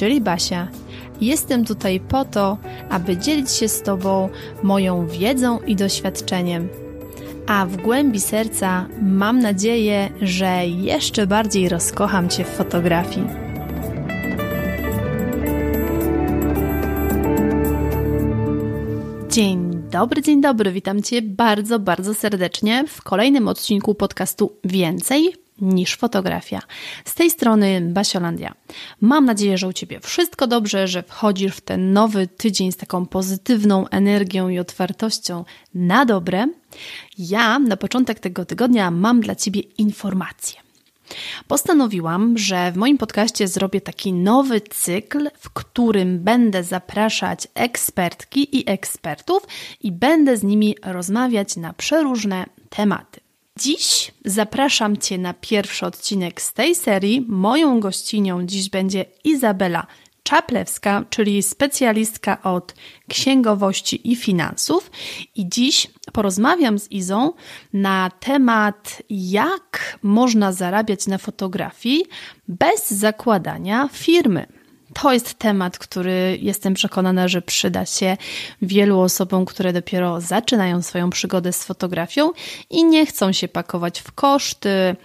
czyli Basia. Jestem tutaj po to, aby dzielić się z Tobą moją wiedzą i doświadczeniem. A w głębi serca mam nadzieję, że jeszcze bardziej rozkocham Cię w fotografii. Dzień dobry, dzień dobry. Witam Cię bardzo, bardzo serdecznie w kolejnym odcinku podcastu Więcej niż fotografia. Z tej strony Basiolandia. Mam nadzieję, że u Ciebie wszystko dobrze, że wchodzisz w ten nowy tydzień z taką pozytywną energią i otwartością na dobre. Ja na początek tego tygodnia mam dla Ciebie informacje. Postanowiłam, że w moim podcaście zrobię taki nowy cykl, w którym będę zapraszać ekspertki i ekspertów i będę z nimi rozmawiać na przeróżne tematy. Dziś zapraszam Cię na pierwszy odcinek z tej serii. Moją gościnią dziś będzie Izabela Czaplewska, czyli specjalistka od księgowości i finansów. I dziś porozmawiam z Izą na temat, jak można zarabiać na fotografii bez zakładania firmy. To jest temat, który jestem przekonana, że przyda się wielu osobom, które dopiero zaczynają swoją przygodę z fotografią i nie chcą się pakować w koszty,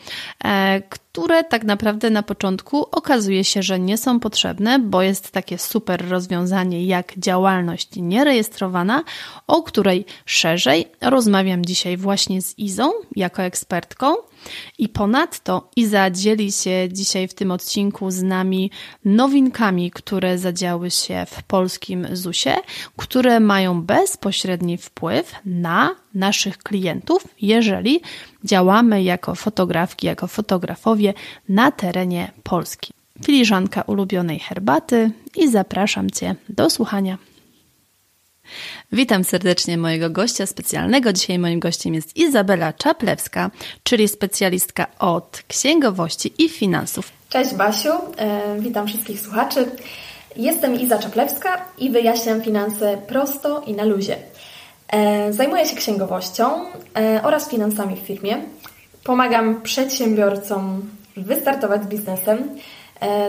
e, które tak naprawdę na początku okazuje się, że nie są potrzebne, bo jest takie super rozwiązanie jak działalność nierejestrowana, o której szerzej rozmawiam dzisiaj właśnie z Izą jako ekspertką. I ponadto Iza dzieli się dzisiaj w tym odcinku z nami nowinkami, które zadziały się w polskim ZUS-ie, które mają bezpośredni wpływ na naszych klientów, jeżeli działamy jako fotografki, jako fotografowie na terenie Polski. Filiżanka ulubionej herbaty i zapraszam Cię do słuchania. Witam serdecznie mojego gościa specjalnego. Dzisiaj moim gościem jest Izabela Czaplewska, czyli specjalistka od księgowości i finansów. Cześć Basiu, e, witam wszystkich słuchaczy. Jestem Iza Czaplewska i wyjaśniam finanse prosto i na luzie. E, zajmuję się księgowością e, oraz finansami w firmie. Pomagam przedsiębiorcom wystartować z biznesem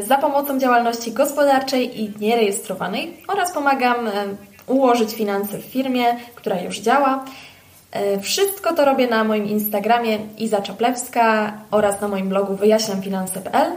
za pomocą działalności gospodarczej i nierejestrowanej oraz pomagam ułożyć finanse w firmie, która już działa. E, wszystko to robię na moim Instagramie Iza Czaplewska oraz na moim blogu wyjaśniamfinanse.pl.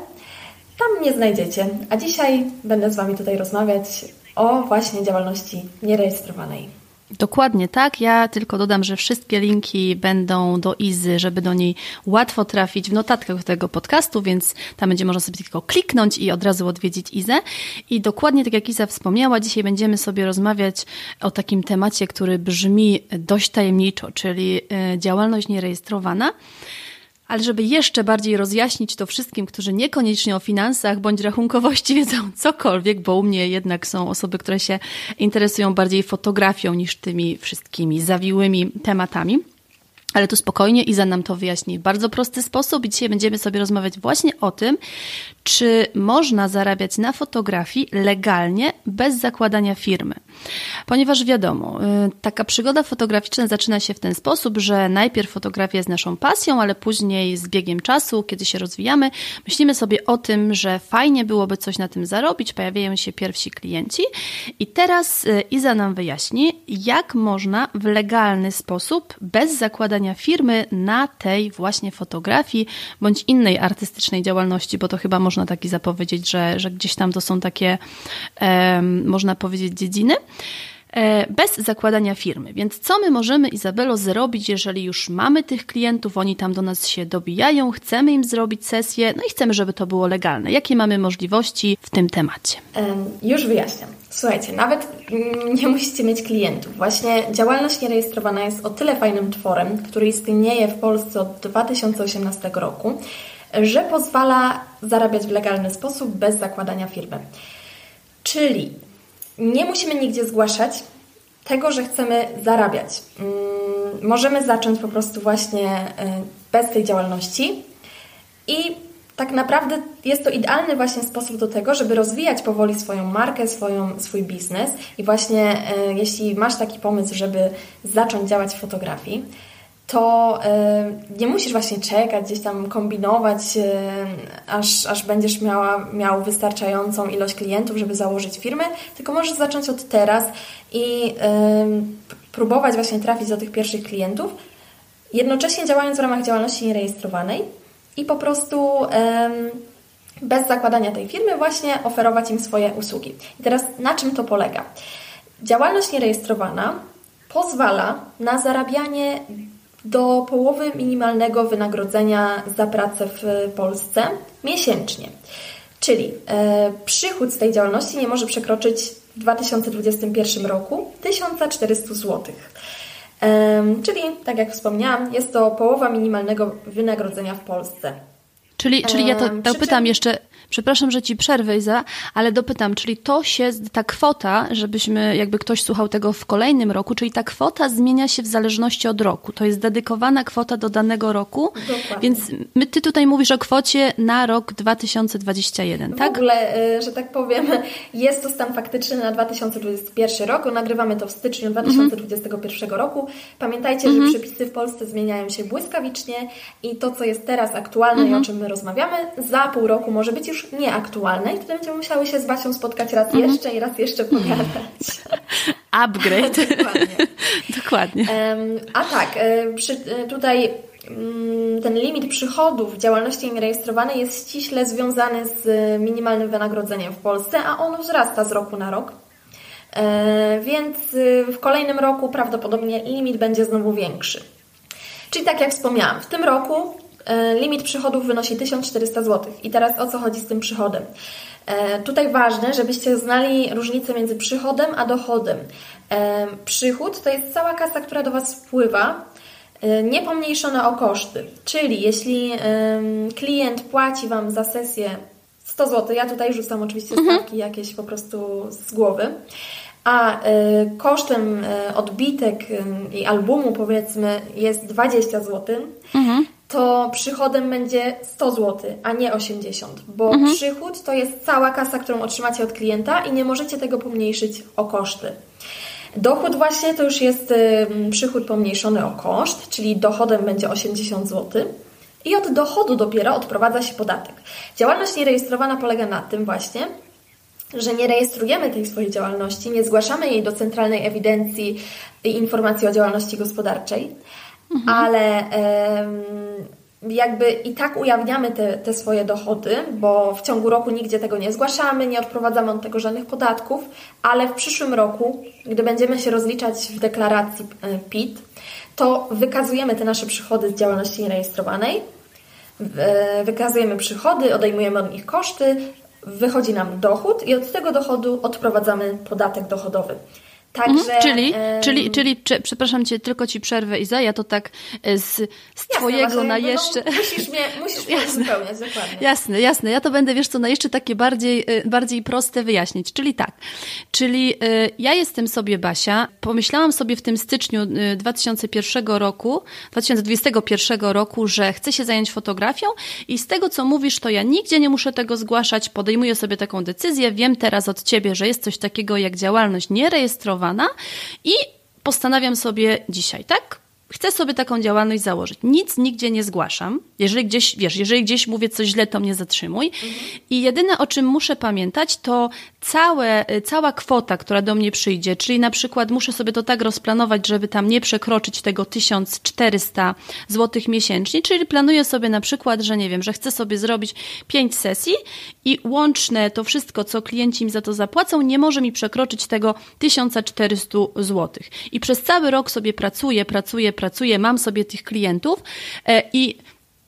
Tam mnie znajdziecie. A dzisiaj będę z Wami tutaj rozmawiać o właśnie działalności nierejestrowanej. Dokładnie tak. Ja tylko dodam, że wszystkie linki będą do Izy, żeby do niej łatwo trafić w notatkach tego podcastu, więc tam będzie można sobie tylko kliknąć i od razu odwiedzić Izę. I dokładnie tak jak Iza wspomniała, dzisiaj będziemy sobie rozmawiać o takim temacie, który brzmi dość tajemniczo, czyli e, działalność nierejestrowana. Ale żeby jeszcze bardziej rozjaśnić to wszystkim, którzy niekoniecznie o finansach bądź rachunkowości wiedzą cokolwiek, bo u mnie jednak są osoby, które się interesują bardziej fotografią niż tymi wszystkimi zawiłymi tematami. Ale tu spokojnie Iza nam to wyjaśni w bardzo prosty sposób i dzisiaj będziemy sobie rozmawiać właśnie o tym, czy można zarabiać na fotografii legalnie bez zakładania firmy. Ponieważ wiadomo, y, taka przygoda fotograficzna zaczyna się w ten sposób, że najpierw fotografia jest naszą pasją, ale później z biegiem czasu, kiedy się rozwijamy, myślimy sobie o tym, że fajnie byłoby coś na tym zarobić, pojawiają się pierwsi klienci i teraz y, Iza nam wyjaśni, jak można w legalny sposób, bez zakładania firmy na tej właśnie fotografii bądź innej artystycznej działalności, bo to chyba można taki zapowiedzieć, że, że gdzieś tam to są takie, można powiedzieć, dziedziny e, bez zakładania firmy. Więc co my możemy, Izabelo, zrobić, jeżeli już mamy tych klientów, oni tam do nas się dobijają, chcemy im zrobić sesję, no i chcemy, żeby to było legalne. Jakie mamy możliwości w tym temacie? Już wyjaśniam. Słuchajcie, nawet nie musicie mieć klientów. Właśnie działalność nierejestrowana jest o tyle fajnym tworem, który istnieje w Polsce od 2018 roku, że pozwala zarabiać w legalny sposób bez zakładania firmy. Czyli nie musimy nigdzie zgłaszać tego, że chcemy zarabiać. Mm, możemy zacząć po prostu właśnie y, bez tej działalności i tak naprawdę jest to idealny właśnie sposób do tego, żeby rozwijać powoli swoją markę, swoją, swój biznes. I właśnie e, jeśli masz taki pomysł, żeby zacząć działać w fotografii, to e, nie musisz właśnie czekać, gdzieś tam kombinować, e, aż, aż będziesz miała, miał wystarczającą ilość klientów, żeby założyć firmę, tylko możesz zacząć od teraz i próbować właśnie trafić do tych pierwszych klientów, jednocześnie działając w ramach działalności nierejestrowanej i po prostu bez zakładania tej firmy właśnie oferować im swoje usługi. I teraz na czym to polega? Działalność nierejestrowana pozwala na zarabianie do połowy minimalnego wynagrodzenia za pracę w Polsce miesięcznie. Czyli e, przychód z tej działalności nie może przekroczyć w 2021 roku 1400 zł. Czyli, tak jak wspomniałam, jest to połowa minimalnego wynagrodzenia w Polsce. Czyli, czyli ja to dopytam jeszcze, Przepraszam, że ci przerwę, Iza, ale dopytam, czyli to się, ta kwota, żebyśmy, jakby ktoś słuchał tego w kolejnym roku, czyli ta kwota zmienia się w zależności od roku. To jest dedykowana kwota do danego roku, Dokładnie. więc my, ty tutaj mówisz o kwocie na rok 2021, tak? W ogóle, y, że tak powiem, jest to stan faktyczny na 2021 rok. Nagrywamy to w styczniu 2021 mhm. roku. Pamiętajcie, mhm. że przepisy w Polsce zmieniają się błyskawicznie i to, co jest teraz aktualne mhm. i o czym my rozmawiamy, za pół roku może być już już nieaktualne i wtedy będziemy musiały się z Basią spotkać raz mhm. jeszcze i raz jeszcze pogadać. Upgrade. Dokładnie. Dokładnie. a tak, e, przy, e, tutaj mm, ten limit przychodów w działalności nierejestrowanej jest ściśle związany z minimalnym wynagrodzeniem w Polsce, a ono wzrasta z roku na rok. E, więc w kolejnym roku prawdopodobnie limit będzie znowu większy. Czyli tak jak wspomniałam, w tym roku E, limit przychodów wynosi 1400 zł. I teraz o co chodzi z tym przychodem? E, tutaj ważne, żebyście znali różnicę między przychodem a dochodem. E, przychód to jest cała kasa, która do Was wpływa, nie pomniejszona o koszty. Czyli jeśli klient płaci Wam za sesję 100 zł, ja tutaj rzucam oczywiście mhm. stawki jakieś po prostu z głowy, a kosztem odbitek i albumu powiedzmy jest 20 zł, mhm to przychodem będzie 100 zł, a nie 80, bo mhm. przychód to jest cała kasa, którą otrzymacie od klienta i nie możecie tego pomniejszyć o koszty. Dochód właśnie to już jest przychód pomniejszony o koszt, czyli dochodem będzie 80 zł. I od dochodu dopiero odprowadza się podatek. Działalność nierejestrowana polega na tym właśnie, że nie rejestrujemy tej swojej działalności, nie zgłaszamy jej do centralnej ewidencji i informacji o działalności gospodarczej, mhm. ale jakby i tak ujawniamy te, te swoje dochody, bo w ciągu roku nigdzie tego nie zgłaszamy, nie odprowadzamy od tego żadnych podatków, ale w przyszłym roku, gdy będziemy się rozliczać w deklaracji e, PIT, to wykazujemy te nasze przychody z działalności nierejestrowanej, e, wykazujemy przychody, odejmujemy od nich koszty, wychodzi nam dochód i od tego dochodu odprowadzamy podatek dochodowy. Także, mhm, czyli, um... czyli, czyli czy, przepraszam Cię, tylko Ci przerwę Iza, ja to tak e, z, z jasne, Twojego na jeszcze... No, musisz mnie, musisz mnie jasne, dokładnie. Jasne, jasne. Ja to będę, wiesz co, na jeszcze takie bardziej, e, bardziej proste wyjaśnić. Czyli tak, czyli y, ja jestem sobie Basia, pomyślałam sobie w tym styczniu 2001 roku, 2021 roku, że chcę się zająć fotografią i z tego, co mówisz, to ja nigdzie nie muszę tego zgłaszać, podejmuję sobie taką decyzję, wiem teraz od Ciebie, że jest coś takiego jak działalność nierejestrowana, i postanawiam sobie dzisiaj, tak? Chcę sobie taką działalność założyć. Nic nigdzie nie zgłaszam. Jeżeli gdzieś, wiesz, jeżeli gdzieś mówię coś źle, to mnie zatrzymuj. Mhm. I jedyne, o czym muszę pamiętać, to całe, cała kwota, która do mnie przyjdzie, czyli na przykład muszę sobie to tak rozplanować, żeby tam nie przekroczyć tego 1400 zł miesięcznie, czyli planuję sobie na przykład, że nie wiem, że chcę sobie zrobić 5 sesji i łączne to wszystko, co klienci mi za to zapłacą, nie może mi przekroczyć tego 1400 zł. I przez cały rok sobie pracuję, pracuję, pracuję, mam sobie tych klientów e, i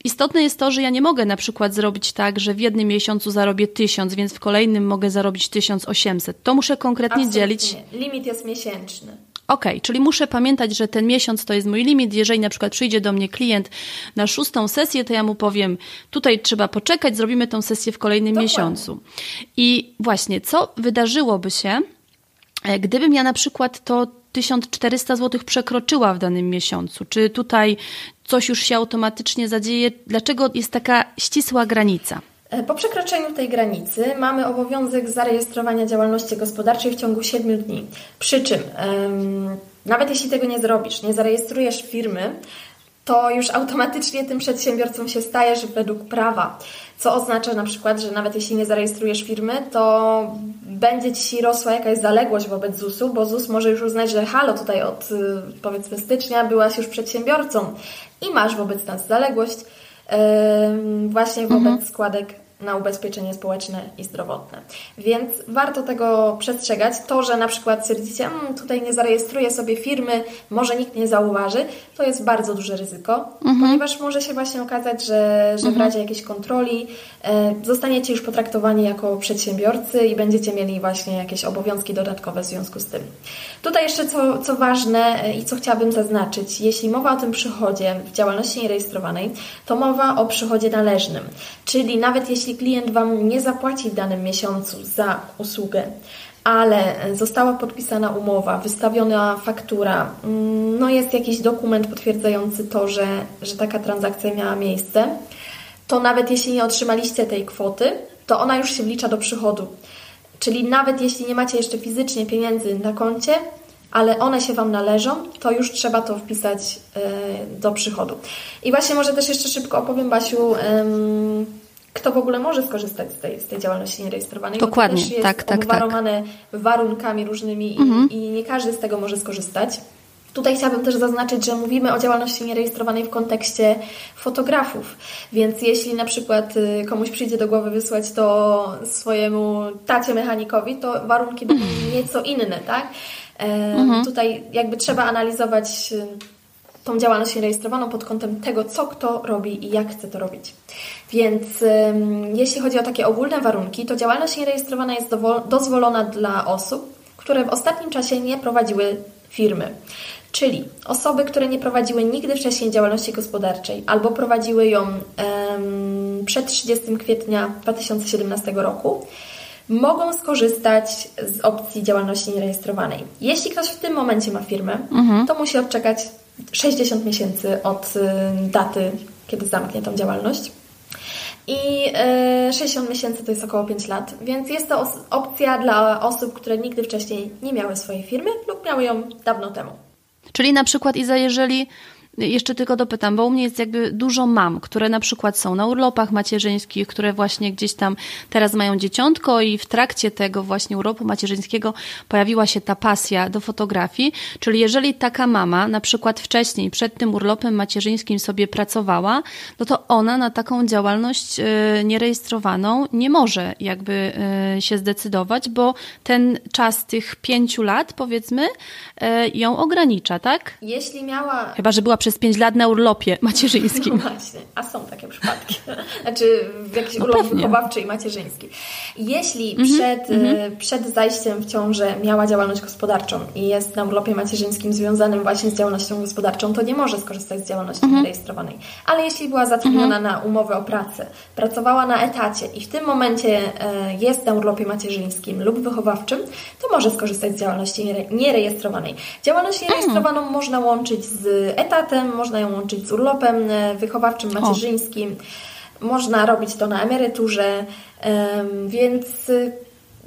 Istotne jest to, że ja nie mogę na przykład zrobić tak, że w jednym miesiącu zarobię 1000, więc w kolejnym mogę zarobić 1800. To muszę konkretnie Absolutnie. dzielić. Limit jest miesięczny. Ok, czyli muszę pamiętać, że ten miesiąc to jest mój limit. Jeżeli na przykład przyjdzie do mnie klient na szóstą sesję, to ja mu powiem, tutaj trzeba poczekać, zrobimy tą sesję w kolejnym Dokładnie. miesiącu. I właśnie, co wydarzyłoby się, e, gdybym ja na przykład to 1400 zł przekroczyła w danym miesiącu? Czy tutaj coś już się automatycznie zadzieje? Dlaczego jest taka ścisła granica? E, po przekroczeniu tej granicy mamy obowiązek zarejestrowania działalności gospodarczej w ciągu 7 dni. Przy czym, nawet jeśli tego nie zrobisz, nie zarejestrujesz firmy, to już automatycznie tym przedsiębiorcą się stajesz według prawa. Co oznacza na przykład, że nawet jeśli nie zarejestrujesz firmy, to będzie Ci rosła jakaś zaległość wobec ZUS-u, bo ZUS może już uznać, że halo, tutaj od y, powiedzmy stycznia byłaś już przedsiębiorcą i masz wobec nas zaległość właśnie wobec mhm. składek na ubezpieczenie społeczne i zdrowotne. Więc warto tego przestrzegać. To, że na przykład stwierdzicie, mmm, tutaj nie zarejestruję sobie firmy, może nikt nie zauważy, to jest bardzo duże ryzyko, mhm. ponieważ może się właśnie okazać, że, że w mhm. razie jakiejś kontroli e, zostaniecie już potraktowani jako przedsiębiorcy i będziecie mieli właśnie jakieś obowiązki dodatkowe w związku z tym. Tutaj jeszcze co, co ważne e, i co chciałabym zaznaczyć, jeśli mowa o tym przychodzie w działalności nierejestrowanej, to mowa o przychodzie należnym, czyli nawet jeśli jeśli klient Wam nie zapłaci w danym miesiącu za usługę, ale została podpisana umowa, wystawiona faktura, mm, no jest jakiś dokument potwierdzający to, że, że taka transakcja miała miejsce, to nawet jeśli nie otrzymaliście tej kwoty, to ona już się wlicza do przychodu. Czyli nawet jeśli nie macie jeszcze fizycznie pieniędzy na koncie, ale one się Wam należą, to już trzeba to wpisać y, do przychodu. I właśnie może też jeszcze szybko opowiem, Basiu, kto w ogóle może skorzystać z tej, z tej działalności nierejestrowanej. Dokładnie, bo to też jest tak, tak, obwarowane tak. warunkami różnymi mhm. i, i nie każdy z tego może skorzystać. Tutaj chciałabym też zaznaczyć, że mówimy o działalności nierejestrowanej w kontekście fotografów, więc jeśli na przykład y, komuś przyjdzie do głowy wysłać to swojemu tacie mechanikowi, to warunki będą nieco inne, tak? Mhm. Tutaj jakby trzeba analizować y, tą działalność rejestrowaną pod kątem tego, co kto robi i jak chce to robić. Więc jeśli chodzi o takie ogólne warunki, to działalność nierejestrowana jest dozwolona dla osób, które w ostatnim czasie nie prowadziły firmy. Czyli osoby, które nie prowadziły nigdy wcześniej działalności gospodarczej albo prowadziły ją um, przed 30 kwietnia 2017 roku, mogą skorzystać z opcji działalności nierejestrowanej. Jeśli ktoś w tym momencie ma firmę, mhm. to musi odczekać 60 miesięcy od y, daty, kiedy zamknie tą działalność. I 60 y, miesięcy to jest około 5 lat, więc jest to opcja dla osób, które nigdy wcześniej nie miały swojej firmy lub miały ją dawno temu. Czyli na przykład, Iza, jeżeli jeszcze tylko dopytam, bo u mnie jest jakby dużo mam, które na przykład są na urlopach macierzyńskich, które właśnie gdzieś tam teraz mają dzieciątko i w trakcie tego właśnie urlopu macierzyńskiego pojawiła się ta pasja do fotografii. Czyli jeżeli taka mama na przykład wcześniej, przed tym urlopem macierzyńskim sobie pracowała, no to ona na taką działalność y, nierejestrowaną nie może jakby y, się zdecydować, bo ten czas tych pięciu lat, powiedzmy, y, ją ogranicza, tak? Jeśli miała... Chyba, że była przez 5 lat na urlopie macierzyńskim. No właśnie, a są takie przypadki. Znaczy w jakiś no urlop wychowawczy i macierzyński. Jeśli mm -hmm, przed, mm -hmm. przed zajściem w ciążę miała działalność gospodarczą i jest na urlopie macierzyńskim związanym właśnie z działalnością gospodarczą, to nie może skorzystać z działalności mm -hmm. rejestrowanej. Ale jeśli była zatrudniona mhm. na umowę o pracę, pracowała na etacie i w tym momencie e, jest na urlopie macierzyńskim lub wychowawczym, to może skorzystać z działalności nierejestrowanej. Działalność mhm. nierejestrowaną można łączyć z etatem, można ją łączyć z urlopem e, wychowawczym, macierzyńskim. O. Można robić to na emeryturze, więc e,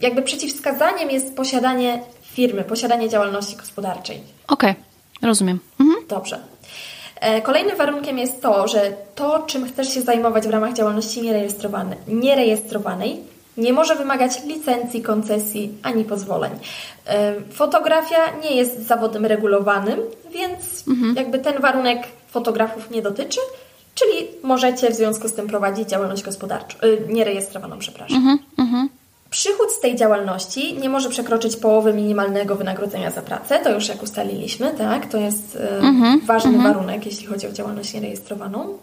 jakby przeciwwskazaniem jest posiadanie firmy, posiadanie działalności gospodarczej. Okej, okay. rozumiem. Mhm. Dobrze. E, kolejnym warunkiem jest to, że to, czym chcesz się zajmować w ramach działalności nierejestrowanej, nie może wymagać licencji, koncesji ani pozwoleń. Fotografia nie jest zawodem regulowanym, więc mhm. jakby ten warunek fotografów nie dotyczy, czyli możecie w związku z tym prowadzić działalność gospodarczą, y, nierejestrowaną, przepraszam. Mhm, mhm. Przychód z tej działalności nie może przekroczyć połowy minimalnego wynagrodzenia za pracę, to już jak ustaliliśmy, tak? To jest mhm, ważny warunek, jeśli chodzi o działalność nierejestrowaną.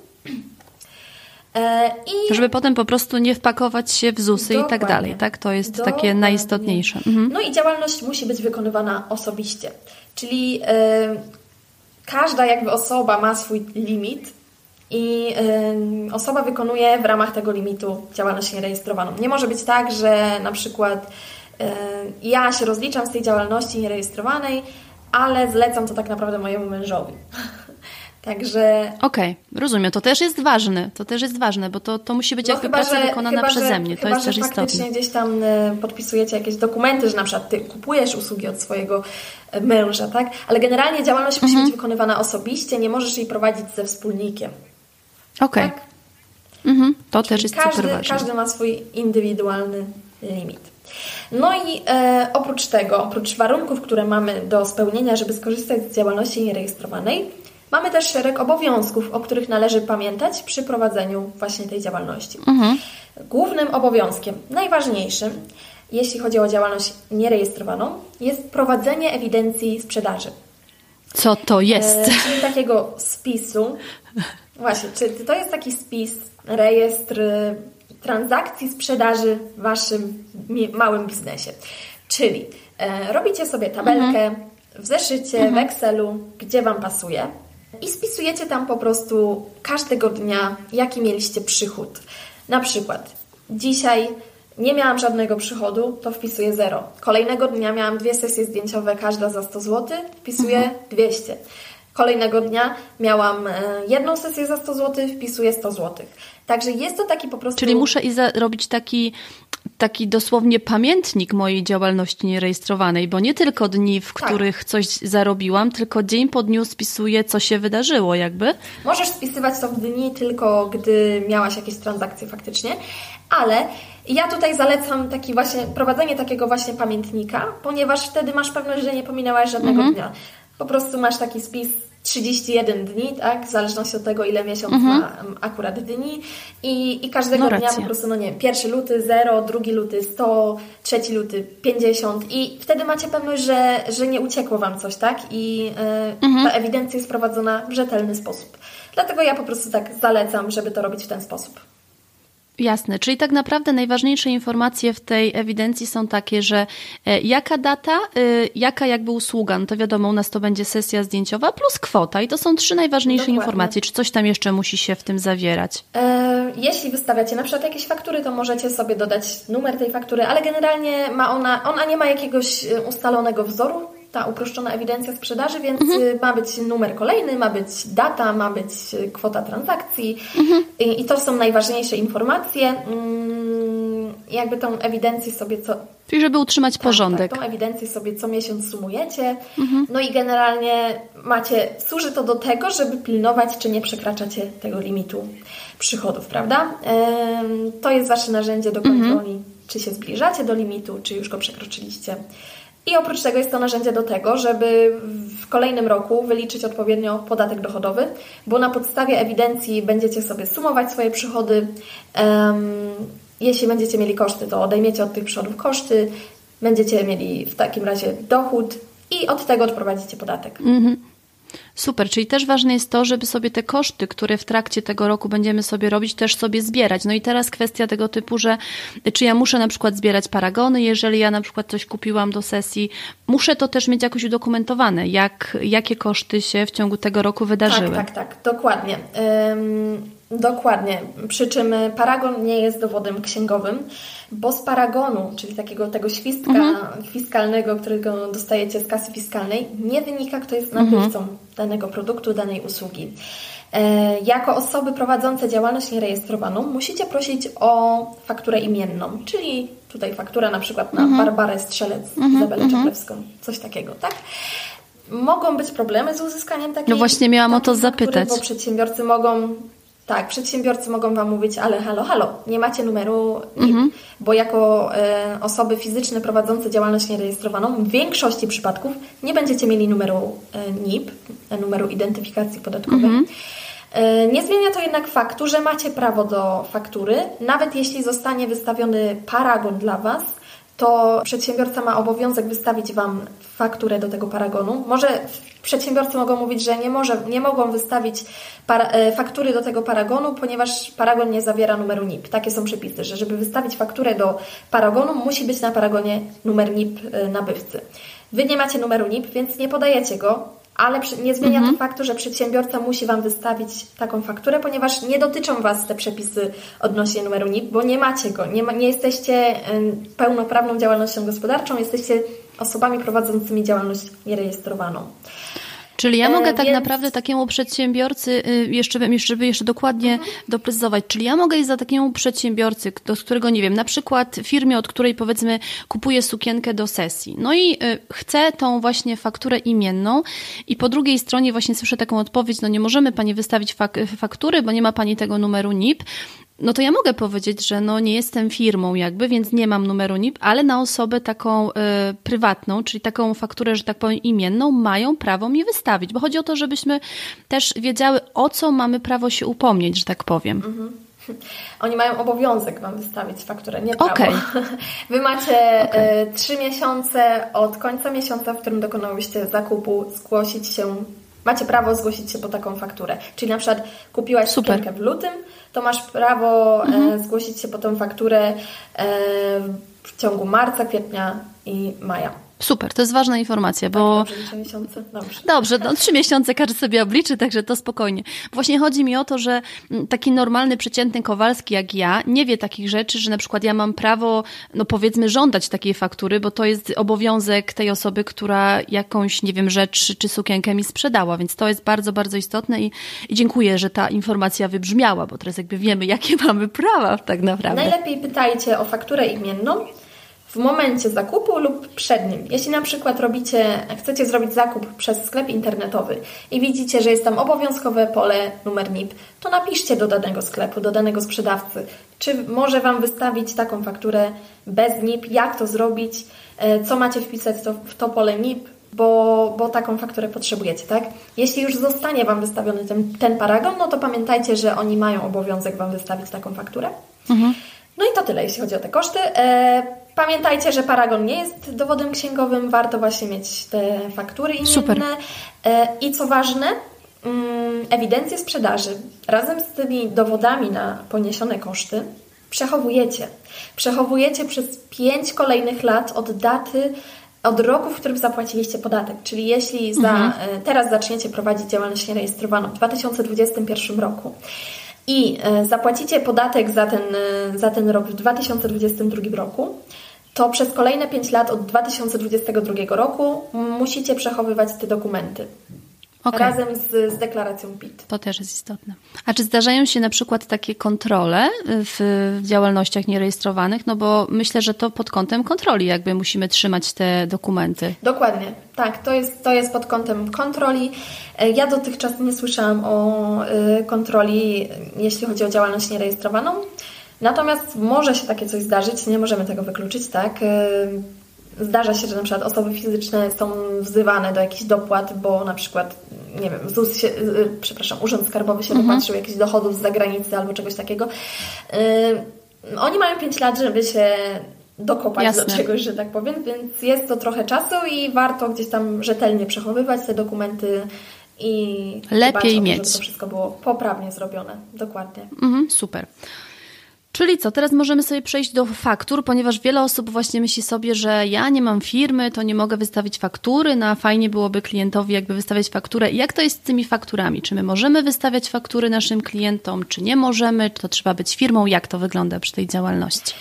E, I Żeby potem po prostu nie wpakować się w ZUSy i tak dalej, tak? To jest Dokładnie. takie najistotniejsze. Mhm. No i działalność musi być wykonywana osobiście, czyli e, każda jakby osoba ma swój limit i y, osoba wykonuje w ramach tego limitu działalność nierejestrowaną. Nie może być tak, że na przykład ja się rozliczam z tej działalności nierejestrowanej, ale zlecam to tak naprawdę mojemu mężowi. Także. Okej, okay, rozumiem. To też jest ważne. To też jest ważne, bo to, to musi być no jakby chyba, praca że, wykonana chyba, przeze mnie. To chyba, jest też istotne. faktycznie gdzieś tam y, podpisujecie jakieś dokumenty, że na przykład ty kupujesz usługi od swojego y, męża, tak? Ale generalnie działalność mhm. musi być wykonywana osobiście, nie możesz jej prowadzić ze wspólnikiem. Okej. Okay. Tak? Mhm, to Czyli też jest każdy, super ważne. Każdy ma swój indywidualny limit. No i e, oprócz tego, oprócz warunków, które mamy do spełnienia, żeby skorzystać z działalności nierejestrowanej, mamy też szereg obowiązków, o których należy pamiętać przy prowadzeniu właśnie tej działalności. Mhm. Głównym obowiązkiem, najważniejszym, jeśli chodzi o działalność nierejestrowaną, jest prowadzenie ewidencji sprzedaży. Co to jest? E, czyli takiego spisu Właśnie, czy to jest taki spis, rejestr y, transakcji sprzedaży w Waszym małym biznesie? Czyli e, robicie sobie tabelkę mhm. w zeszycie, mhm. w Excelu, gdzie Wam pasuje i spisujecie tam po prostu każdego dnia, jaki mieliście przychód. Na przykład dzisiaj nie miałam żadnego przychodu, to wpisuję 0. Kolejnego dnia miałam dwie sesje zdjęciowe, każda za 100 zł, wpisuję mhm. 200. Kolejnego dnia miałam e, jedną sesję za 100 zł, wpisuję 100 zł. Także jest to taki po prostu. Czyli muszę i robić taki, taki dosłownie pamiętnik mojej działalności nierejestrowanej, bo nie tylko dni, w tak. których coś zarobiłam, tylko dzień po dniu spisuję, co się wydarzyło, jakby. Możesz spisywać to w dni tylko, gdy miałaś jakieś transakcje faktycznie, ale ja tutaj zalecam taki właśnie, prowadzenie takiego właśnie pamiętnika, ponieważ wtedy masz pewność, że nie pominęłaś żadnego mhm. dnia po prostu masz taki spis 31 dni, tak? W zależności od tego, ile miesiąc mhm. ma akurat dni. I, i każdego no, dnia po prostu, no nie wiem, pierwszy luty 0, drugi luty 100, trzeci luty 50 i wtedy macie pewność, że, że nie uciekło Wam coś, tak? I yy, mhm. ta ewidencja jest prowadzona w rzetelny sposób. Dlatego ja po prostu tak zalecam, żeby to robić w ten sposób. Jasne, czyli tak naprawdę najważniejsze informacje w tej ewidencji są takie, że e, jaka data, e, jaka jakby usługa, no to wiadomo, u nas to będzie sesja zdjęciowa plus kwota i to są trzy najważniejsze Dokładnie. informacje. Czy coś tam jeszcze musi się w tym zawierać? E, jeśli wystawiacie na przykład jakieś faktury, to możecie sobie dodać numer tej faktury, ale generalnie ma ona, ona nie ma jakiegoś ustalonego wzoru, ta uproszczona ewidencja sprzedaży, więc mhm. Y, ma być numer kolejny, ma być data, ma być y, kwota transakcji mhm. I, i, to są najważniejsze informacje. Mm, jakby tą ewidencję sobie co... Czyli żeby utrzymać tak, porządek. Tak, tą ewidencję sobie co miesiąc sumujecie. Mhm. No i generalnie macie, służy to do tego, żeby pilnować, czy nie przekraczacie tego limitu przychodów, prawda? To jest Wasze narzędzie do kontroli, mhm. czy się zbliżacie do limitu, czy już go przekroczyliście. I oprócz tego jest to narzędzie do tego, żeby w kolejnym roku wyliczyć odpowiednio podatek dochodowy, bo na podstawie ewidencji będziecie sobie sumować swoje przychody. jeśli będziecie mieli koszty, to odejmiecie od tych przychodów koszty, będziecie mieli w takim razie dochód i od tego odprowadzicie podatek. Mhm. Super, czyli też ważne jest to, żeby sobie te koszty, które w trakcie tego roku będziemy sobie robić, też sobie zbierać. No i teraz kwestia tego typu, że czy ja muszę na przykład zbierać paragony, jeżeli ja na przykład coś kupiłam do sesji, muszę to też mieć jakoś udokumentowane, jak, jakie koszty się w ciągu tego roku wydarzyły. Tak, tak, tak, dokładnie. Ym, dokładnie. Przy czym paragon nie jest dowodem księgowym bo z paragonu, czyli takiego tego świstka mhm. fiskalnego, którego dostajecie z kasy fiskalnej, nie wynika, kto jest nabywcą mhm. danego produktu, danej usługi. E, jako osoby prowadzące działalność nierejestrowaną musicie prosić o fakturę imienną, czyli tutaj faktura na przykład na mhm. Barbarę Strzelec, mhm. Izabelę mhm. Czaplewską, coś takiego, tak? Mogą być problemy z uzyskaniem takiej No właśnie miałam o to zapytać. Bo przedsiębiorcy mogą tak, przedsiębiorcy mogą Wam mówić, ale halo, halo, nie macie numeru NIP, mhm. bo jako e, osoby fizyczne prowadzące działalność nierejestrowaną w większości przypadków nie będziecie mieli numeru e, NIP, numeru identyfikacji podatkowej. Mhm. E, nie zmienia to jednak faktu, że macie prawo do faktury, nawet jeśli zostanie wystawiony paragon dla Was, to przedsiębiorca ma obowiązek wystawić Wam fakturę do tego paragonu. Może przedsiębiorcy mogą mówić, że nie, może, nie mogą wystawić para, e, faktury do tego paragonu, ponieważ paragon nie zawiera numeru NIP. Takie są przepisy, że żeby wystawić fakturę do paragonu, musi być na paragonie numer NIP e, nabywcy. Wy nie macie numeru NIP, więc nie podajecie go, ale nie zmienia mhm. to faktu, że przedsiębiorca musi Wam wystawić taką fakturę, ponieważ nie dotyczą Was te przepisy odnośnie numeru NIP, bo nie macie go, nie, ma, nie jesteście pełnoprawną działalnością gospodarczą, jesteście osobami prowadzącymi działalność nierejestrowaną. Czyli ja mogę e, tak Więc... naprawdę takiemu przedsiębiorcy, y, jeszcze, jeszcze, jeszcze dokładnie mhm. doprecyzować, czyli ja mogę iść za takiemu przedsiębiorcy, do którego, nie wiem, na przykład firmie, od której powiedzmy kupuję sukienkę do sesji. No i y, chcę tą właśnie fakturę imienną i po drugiej stronie właśnie słyszę taką odpowiedź, no nie możemy Pani wystawić fak faktury, bo nie ma Pani tego numeru NIP no to ja mogę powiedzieć, że no nie jestem firmą jakby, więc nie mam numeru NIP, ale na osobę taką y, prywatną, czyli taką fakturę, że tak powiem imienną, mają prawo mi wystawić, bo chodzi o to, żebyśmy też wiedziały, o co mamy prawo się upomnieć, że tak powiem. Mhm. Oni mają obowiązek Wam wystawić fakturę, nie prawo. Okay. Wy macie okay. trzy miesiące od końca miesiąca, w którym dokonałyście zakupu, zgłosić się Macie prawo zgłosić się po taką fakturę. Czyli na przykład kupiłaś Super. sukienkę w lutym, to masz prawo e, mhm. zgłosić się po tą fakturę e, w ciągu marca, kwietnia i maja. Super, to jest ważna informacja, bo... Tak, dobrze, trzy miesiące? Dobrze. Dobrze, no trzy miesiące każdy sobie obliczy, także to spokojnie. Właśnie chodzi mi o to, że mm, taki normalny, przeciętny Kowalski jak ja nie wie takich rzeczy, że na przykład ja mam prawo, no powiedzmy, żądać takiej faktury, bo to jest obowiązek tej osoby, która jakąś, nie wiem, rzecz czy sukienkę mi sprzedała, więc to jest bardzo, bardzo istotne i, i dziękuję, że ta informacja wybrzmiała, bo teraz jakby wiemy, jakie mamy prawa tak naprawdę. Najlepiej pytajcie o fakturę imienną, w momencie zakupu lub przed nim. Jeśli na przykład robicie, chcecie zrobić zakup przez sklep internetowy i widzicie, że jest tam obowiązkowe pole numer NIP, to napiszcie do danego sklepu, do danego sprzedawcy, czy może Wam wystawić taką fakturę bez NIP, jak to zrobić, e, co macie wpisać w to pole NIP, bo, bo taką fakturę potrzebujecie, tak? Jeśli już zostanie Wam wystawiony ten, ten paragon, no to pamiętajcie, że oni mają obowiązek Wam wystawić taką fakturę. Mhm. No i to tyle, jeśli chodzi o te koszty. E, pamiętajcie, że paragon nie jest dowodem księgowym, warto właśnie mieć te faktury imienne. Super. E, I co ważne, mm, ewidencję sprzedaży razem z tymi dowodami na poniesione koszty przechowujecie. Przechowujecie przez 5 kolejnych lat od daty, od roku, w którym zapłaciliście podatek. Czyli jeśli za, mhm. E, teraz zaczniecie prowadzić działalność nierejestrowaną w 2021 roku, i e, zapłacicie podatek za ten, e, za ten rok w 2022 roku, to przez kolejne 5 lat od 2022 roku musicie przechowywać te dokumenty. Okay. Razem z, z, deklaracją PIT. To też jest istotne. A czy zdarzają się na przykład takie kontrole w działalnościach nierejestrowanych? No bo myślę, że to pod kątem kontroli jakby musimy trzymać te dokumenty. Dokładnie. Tak, to jest, to jest pod kątem kontroli. E, ja dotychczas nie słyszałam o e, kontroli, jeśli chodzi o działalność nierejestrowaną. Natomiast może się takie coś zdarzyć, nie możemy tego wykluczyć, tak? Zdarza się, że na przykład osoby fizyczne są wzywane do jakichś dopłat, bo na przykład, nie wiem, ZUS się, y, przepraszam, Urząd Skarbowy się mhm. dopatrzył jakichś dochodów z zagranicy albo czegoś takiego. Yy, oni mają 5 lat, żeby się dokopać Jasne. do czegoś, że tak powiem, więc jest to trochę czasu i warto gdzieś tam rzetelnie przechowywać te dokumenty i lepiej mieć. żeby to wszystko było poprawnie zrobione. Dokładnie. Mhm, super. Czyli co, teraz możemy sobie przejść do faktur, ponieważ wiele osób właśnie myśli sobie, że ja nie mam firmy, to nie mogę wystawić faktury, no a fajnie byłoby klientowi jakby wystawiać fakturę. I jak to jest z tymi fakturami? Czy my możemy wystawiać faktury naszym klientom, czy nie możemy? Czy to trzeba być firmą? Jak to wygląda przy tej działalności?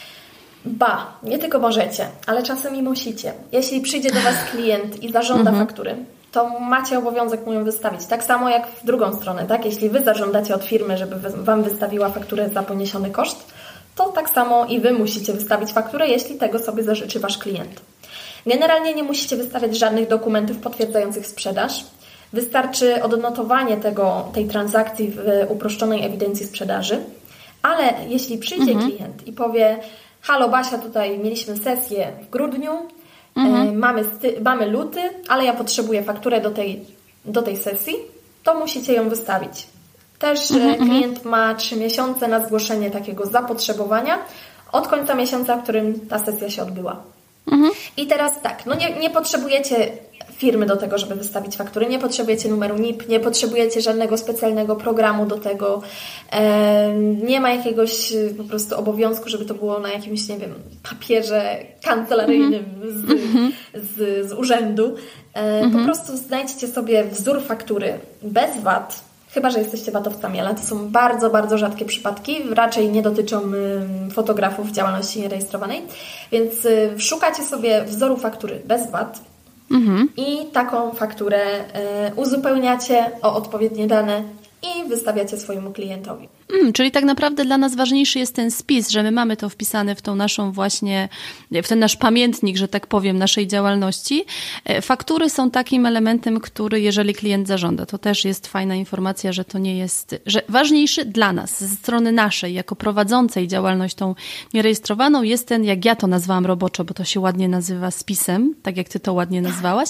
Ba, nie tylko możecie, ale czasem i musicie. Jeśli przyjdzie do Was klient i zażąda mhm. faktury, to macie obowiązek mu ją wystawić. Tak samo jak w drugą stronę, tak? Jeśli Wy zażądacie od firmy, żeby Wam wystawiła fakturę za poniesiony koszt, to tak samo i Wy musicie wystawić fakturę, jeśli tego sobie zażyczy Wasz klient. Generalnie nie musicie wystawiać żadnych dokumentów potwierdzających sprzedaż. Wystarczy odnotowanie tego, tej transakcji w uproszczonej ewidencji sprzedaży, ale jeśli przyjdzie mhm. klient i powie halo Basia, tutaj mieliśmy sesję w grudniu, mhm. E, mamy, mamy luty, ale ja potrzebuję fakturę do tej, do tej sesji, to musicie ją wystawić. Też e, mhm, mhm, klient ma 3 miesiące na zgłoszenie takiego zapotrzebowania od końca miesiąca, w którym ta sesja się odbyła. Mhm. I teraz tak, no nie, nie potrzebujecie firmy do tego, żeby wystawić faktury. Nie potrzebujecie numeru NIP, nie potrzebujecie żadnego specjalnego programu do tego. Nie ma jakiegoś y, po prostu obowiązku, żeby to było na jakimś, nie wiem, papierze kancelaryjnym z, z, z urzędu. Po prostu znajdźcie sobie wzór faktury bez VAT, chyba że jesteście watowcami, ale to są bardzo, bardzo rzadkie przypadki, raczej nie dotyczą fotografów działalności nierejestrowanej, więc y, szukacie sobie wzoru faktury bez VAT, Mhm. I taką fakturę y, uzupełniacie o odpowiednie dane i wystawiacie swojemu klientowi. Mm, czyli tak naprawdę dla nas ważniejszy jest ten spis, że my mamy to wpisane w tą naszą właśnie, w ten nasz pamiętnik, że tak powiem, naszej działalności. E, faktury są takim elementem, który jeżeli klient zażąda, to też jest fajna informacja, że to nie jest, że ważniejszy dla nas, ze strony naszej, jako prowadzącej działalność tą nierejestrowaną, jest ten, jak ja to nazwałam roboczo, bo to się ładnie nazywa spisem, tak jak ty to ładnie nazwałaś,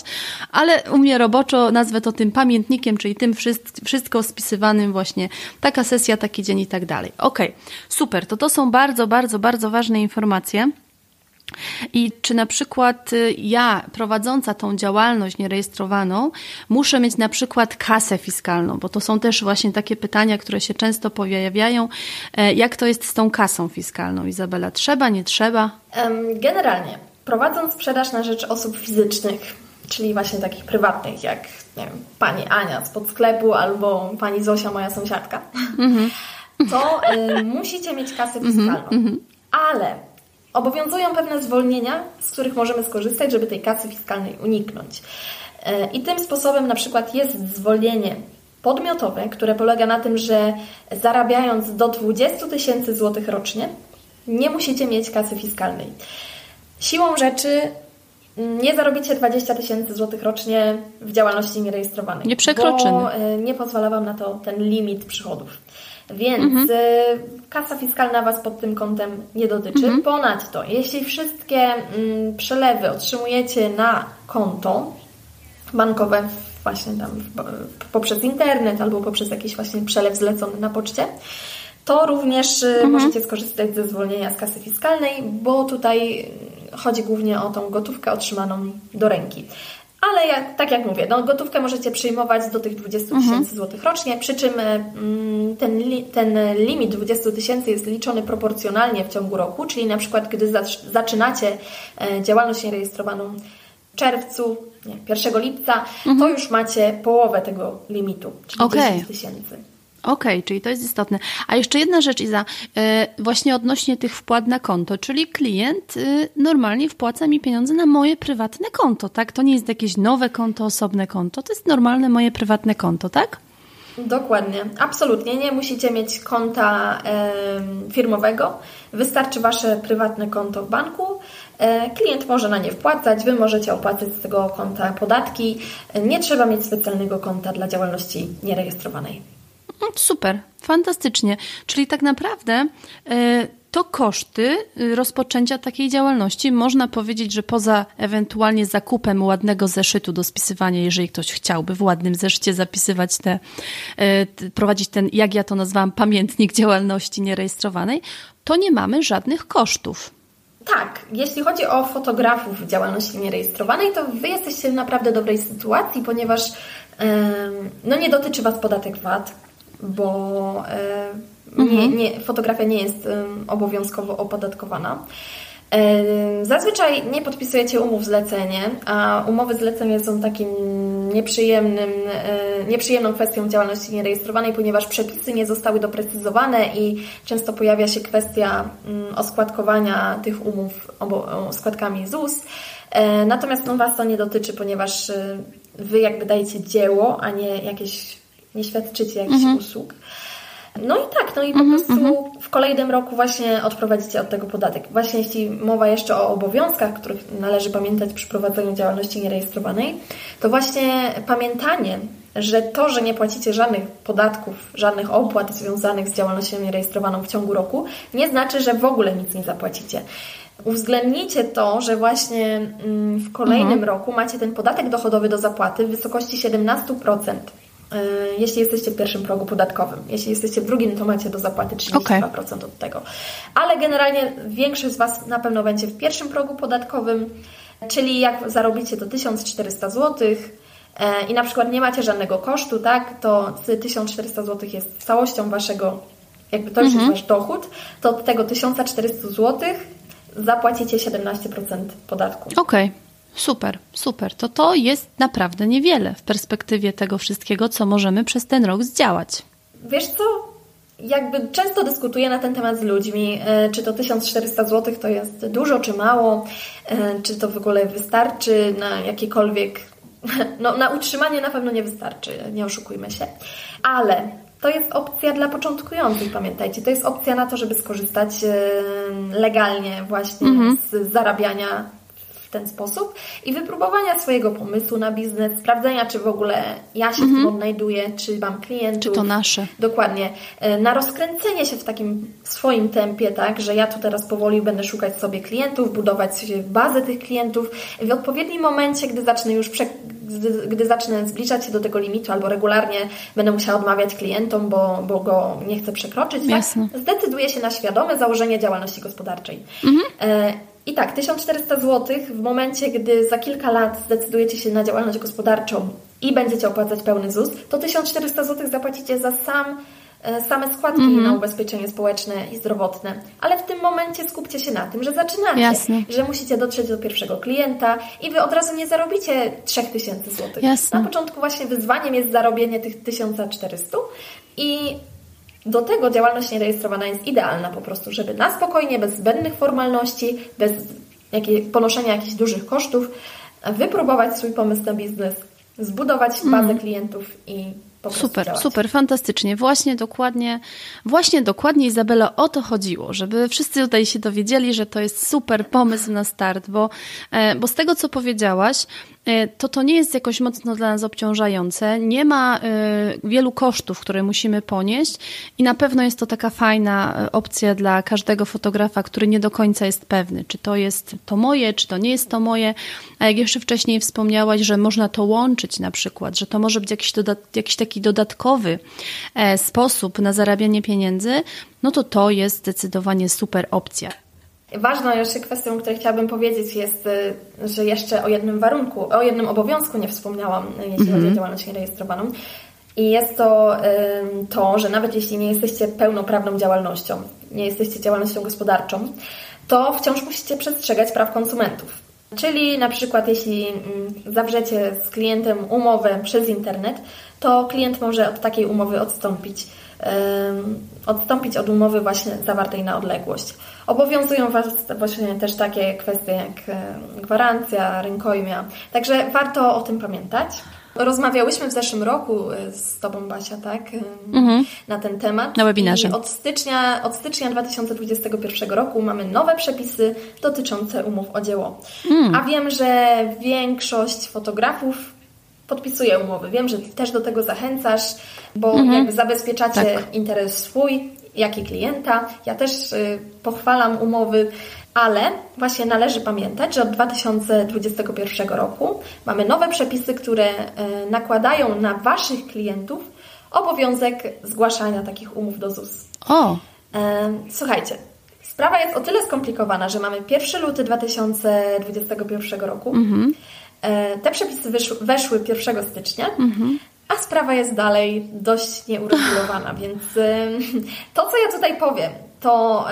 ale u mnie roboczo nazwę to tym pamiętnikiem, czyli tym wszystko spisywanym właśnie, taka sesja, taki dzień i tak dalej. Ok, super, to to są bardzo, bardzo, bardzo ważne informacje. I czy na przykład y, ja, prowadząca tą działalność nierejestrowaną, muszę mieć na przykład kasę fiskalną, bo to są też właśnie takie pytania, które się często pojawiają. E, jak to jest z tą kasą fiskalną, Izabela? Trzeba, nie trzeba? Generalnie, prowadząc sprzedaż na rzecz osób fizycznych, czyli właśnie takich prywatnych, jak nie wiem, pani Ania z sklepu albo pani Zosia, moja sąsiadka, mhm to y, musicie mieć kasę mhm, fiskalną. Mm-hmm. Ale obowiązują pewne zwolnienia, z których możemy skorzystać, żeby tej kasy fiskalnej uniknąć. Y, I tym sposobem na przykład jest zwolnienie podmiotowe, które polega na tym, że zarabiając do 20 tysięcy złotych rocznie, nie musicie mieć kasy fiskalnej. Siłą rzeczy nie zarobicie 20 tysięcy złotych rocznie w działalności nierejestrowanej. Nie przekroczymy. Bo nie pozwala Wam na to ten limit przychodów. Więc mhm. Y, kasa fiskalna Was pod tym kątem nie dotyczy. Mhm. Ponadto, jeśli wszystkie mm, przelewy otrzymujecie na konto bankowe, właśnie tam poprzez internet albo poprzez jakiś właśnie przelew zlecony na poczcie, to również y, mhm. możecie skorzystać ze zwolnienia z kasy fiskalnej, bo tutaj chodzi głównie o tą gotówkę otrzymaną do ręki. Ale tak jak mówię, no, gotówkę możecie przyjmować do tych 20 mhm. tysięcy złotych rocznie, przy czym mm, ten, li, ten limit 20 tysięcy jest liczony proporcjonalnie w ciągu roku, czyli na przykład gdy zaczynacie e, działalność nierejestrowaną w czerwcu, nie, 1 lipca, mhm. to już macie połowę tego limitu, czyli okay. 10 tysięcy. Okej, okay, czyli to jest istotne. A jeszcze jedna rzecz, Iza, e, właśnie odnośnie tych wpłat na konto, czyli klient y, normalnie wpłaca mi pieniądze na moje prywatne konto, tak? To nie jest jakieś nowe konto, osobne konto, to jest normalne moje prywatne konto, tak? Dokładnie, absolutnie. Nie musicie mieć konta firmowego. Wystarczy Wasze prywatne konto w banku. E, klient może na nie wpłacać, Wy możecie opłacać z tego konta podatki. Nie trzeba mieć specjalnego konta dla działalności nierejestrowanej. Super, fantastycznie. Czyli tak naprawdę e, to koszty y, rozpoczęcia takiej działalności. Można powiedzieć, że poza ewentualnie zakupem ładnego zeszytu do spisywania, jeżeli ktoś chciałby w ładnym zeszycie zapisywać te, e, prowadzić ten, jak ja to nazwałam, pamiętnik działalności nierejestrowanej, to nie mamy żadnych kosztów. Tak, jeśli chodzi o fotografów działalności nierejestrowanej, to Wy jesteście w naprawdę dobrej sytuacji, ponieważ no nie dotyczy Was podatek VAT, bo e, mhm. nie, nie, fotografia nie jest obowiązkowo opodatkowana. E, zazwyczaj nie podpisujecie umów zlecenie, a umowy zlecenie są takim nieprzyjemnym, e, nieprzyjemną kwestią działalności nierejestrowanej, ponieważ przepisy nie zostały doprecyzowane i często pojawia się kwestia mm, oskładkowania tych umów składkami ZUS. Natomiast no, Was to nie dotyczy, ponieważ Wy jakby dajecie dzieło, a nie jakieś nie świadczycie jakichś mhm. usług. No i tak, no i po mhm, prostu mhm. w kolejnym roku właśnie odprowadzicie od tego podatek. Właśnie jeśli mowa jeszcze o obowiązkach, których należy pamiętać przy prowadzeniu działalności nierejestrowanej, to właśnie pamiętanie, że to, że nie płacicie żadnych podatków, żadnych opłat związanych z działalnością nierejestrowaną w ciągu roku, nie znaczy, że w ogóle nic nie zapłacicie. Uwzględnijcie to, że właśnie mm, w kolejnym mhm. roku macie ten podatek dochodowy do zapłaty w wysokości 17%. Jeśli jesteście w pierwszym progu podatkowym. Jeśli jesteście w drugim, to macie do zapłaty 32% okay. od tego. Ale generalnie większość z Was na pewno będzie w pierwszym progu podatkowym, czyli jak zarobicie to 1400 zł i na przykład nie macie żadnego kosztu, tak, to 1400 zł jest całością Waszego, jakby to już mhm. jest Wasz dochód, to od tego 1400 zł zapłacicie 17% podatku. Okej. Okay. Super, super. To to jest naprawdę niewiele w perspektywie tego wszystkiego, co możemy przez ten rok zdziałać. Wiesz co? Jakby często dyskutuję na ten temat z ludźmi, e, czy to 1400 zł to jest dużo, czy mało, e, czy to w ogóle wystarczy na jakiekolwiek. No, na utrzymanie na pewno nie wystarczy, nie oszukujmy się. Ale to jest opcja dla początkujących, pamiętajcie. To jest opcja na to, żeby skorzystać e, legalnie właśnie mhm. z zarabiania w ten sposób i wypróbowania swojego pomysłu na biznes, sprawdzenia, czy w ogóle ja się mhm. odnajduję, czy mam klientów. Czy to nasze. Dokładnie. E, na rozkręcenie się w takim swoim tempie, tak, że ja tu teraz powoli będę szukać sobie klientów, budować bazę tych klientów. W odpowiednim momencie, gdy zacznę już prze gdy, gdy zacznę zbliżać się do tego limitu albo regularnie będę musiała odmawiać klientom, bo, bo go nie chcę przekroczyć, tak? zdecyduję się na świadome założenie działalności gospodarczej. Mhm. I tak, 1400 zł w momencie, gdy za kilka lat zdecydujecie się na działalność gospodarczą i będziecie opłacać pełny ZUS, to 1400 zł zapłacicie za sam, e, same składki mm -hmm. na ubezpieczenie społeczne i zdrowotne. Ale w tym momencie skupcie się na tym, że zaczynacie, Jasne. że musicie dotrzeć do pierwszego klienta i Wy od razu nie zarobicie 3000 zł. Jasne. Na początku właśnie wyzwaniem jest zarobienie tych 1400 i do tego działalność nierejestrowana jest idealna po prostu, żeby na spokojnie, bez zbędnych formalności, bez jakiej, ponoszenia jakichś dużych kosztów, wypróbować swój pomysł na biznes, zbudować bazę mm. klientów i Super, działać. super, fantastycznie. Właśnie dokładnie, właśnie dokładnie Izabela o to chodziło, żeby wszyscy tutaj się dowiedzieli, że to jest super pomysł na start, bo, e, bo z tego, co powiedziałaś, E, to to nie jest jakoś mocno dla nas obciążające. Nie ma e, wielu kosztów, które musimy ponieść i na pewno jest to taka fajna e, opcja dla każdego fotografa, który nie do końca jest pewny, czy to jest to moje, czy to nie jest to moje. A jak jeszcze wcześniej wspomniałaś, że można to łączyć na przykład, że to może być jakiś, jakiś taki dodatkowy sposób na zarabianie pieniędzy, no to to jest zdecydowanie super opcja. Ważną jeszcze kwestią, o której chciałabym powiedzieć jest, y, że jeszcze o jednym warunku, o jednym obowiązku nie wspomniałam, y, jeśli chodzi o mhm. działalność nierejestrowaną. I jest to to, że nawet jeśli nie jesteście pełnoprawną działalnością, nie jesteście działalnością gospodarczą, to wciąż musicie przestrzegać praw konsumentów. Czyli na przykład jeśli mm, zawrzecie z klientem umowę przez internet, to klient może od takiej umowy odstąpić odstąpić od umowy właśnie zawartej na odległość. Obowiązują Was właśnie też takie kwestie jak gwarancja, rękojmia. Także warto o tym pamiętać. Rozmawiałyśmy w zeszłym roku e, z Tobą, Basia, tak? Mhm. Na ten temat. Na webinarze. I od stycznia, od stycznia 2021 roku mamy nowe przepisy dotyczące umów o dzieło. Mm. A wiem, że większość fotografów podpisuje umowy. Wiem, że też do tego zachęcasz, bo mhm. jakby zabezpieczacie tak. interes swój, jak i klienta. Ja też y, pochwalam umowy, ale właśnie należy pamiętać, że od 2021 roku mamy nowe przepisy, które y, nakładają na Waszych klientów obowiązek zgłaszania takich umów do ZUS. O! Słuchajcie, sprawa jest o tyle skomplikowana, że mamy 1 luty 2021 roku. Mhm. E, te przepisy wyszły, weszły 1 stycznia, mhm. a sprawa jest dalej dość nieuregulowana, więc to, co ja tutaj powiem, to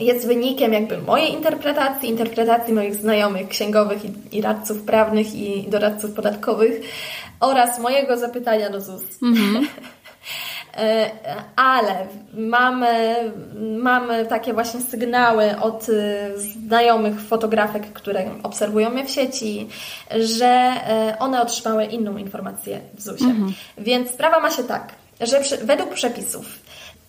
jest wynikiem jakby mojej interpretacji, interpretacji moich znajomych księgowych i, i radców prawnych i doradców podatkowych oraz mojego zapytania do ZUS. Mhm. E, ale mamy, mamy takie właśnie sygnały od y, znajomych fotografek, które obserwują mnie w sieci, że e, one otrzymały inną informację w ZUS-ie. Mhm. Więc sprawa ma się tak, że przy, według przepisów